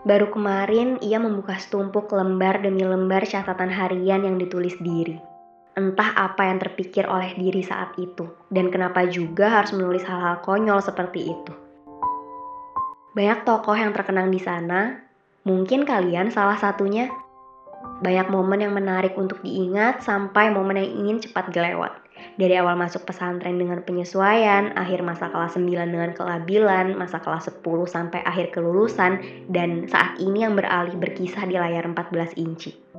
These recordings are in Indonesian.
Baru kemarin ia membuka setumpuk lembar demi lembar catatan harian yang ditulis diri. Entah apa yang terpikir oleh diri saat itu, dan kenapa juga harus menulis hal-hal konyol seperti itu. Banyak tokoh yang terkenang di sana, mungkin kalian salah satunya. Banyak momen yang menarik untuk diingat sampai momen yang ingin cepat gelewat. Dari awal masuk pesantren dengan penyesuaian, akhir masa kelas 9 dengan kelabilan, masa kelas 10 sampai akhir kelulusan, dan saat ini yang beralih berkisah di layar 14 inci.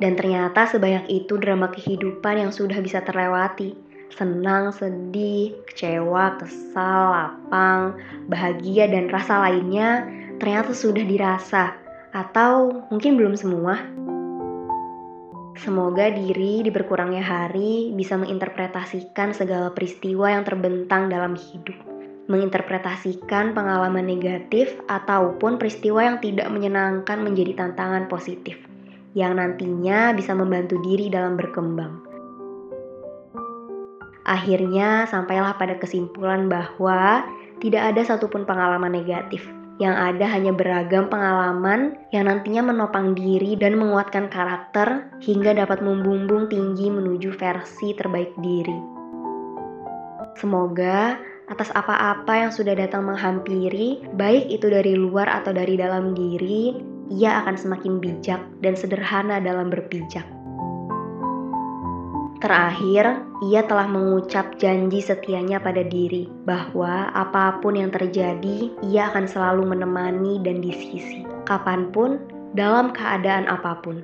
Dan ternyata sebanyak itu drama kehidupan yang sudah bisa terlewati. Senang, sedih, kecewa, kesal, lapang, bahagia, dan rasa lainnya ternyata sudah dirasa. Atau mungkin belum semua. Semoga diri di berkurangnya hari bisa menginterpretasikan segala peristiwa yang terbentang dalam hidup. Menginterpretasikan pengalaman negatif ataupun peristiwa yang tidak menyenangkan menjadi tantangan positif. Yang nantinya bisa membantu diri dalam berkembang. Akhirnya sampailah pada kesimpulan bahwa tidak ada satupun pengalaman negatif yang ada hanya beragam pengalaman yang nantinya menopang diri dan menguatkan karakter hingga dapat membumbung tinggi menuju versi terbaik diri. Semoga atas apa-apa yang sudah datang menghampiri, baik itu dari luar atau dari dalam diri, ia akan semakin bijak dan sederhana dalam berpijak. Terakhir, ia telah mengucap janji setianya pada diri bahwa apa pun yang terjadi, ia akan selalu menemani dan di sisi, kapan pun, dalam keadaan apa pun.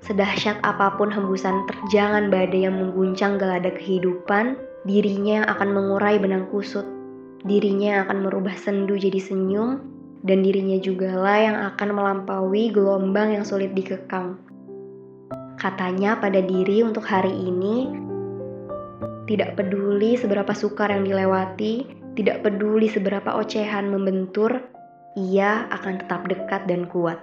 Sedahsyat apa pun hembusan terjangan badai yang mengguncang gelada kehidupan, dirinya yang akan mengurai benang kusut, dirinya yang akan merubah sendu jadi senyum, dan dirinya jugalah yang akan melampaui gelombang yang sulit dikekang Katanya pada diri untuk hari ini, tidak peduli seberapa sukar yang dilewati, tidak peduli seberapa ocehan membentur, ia akan tetap dekat dan kuat.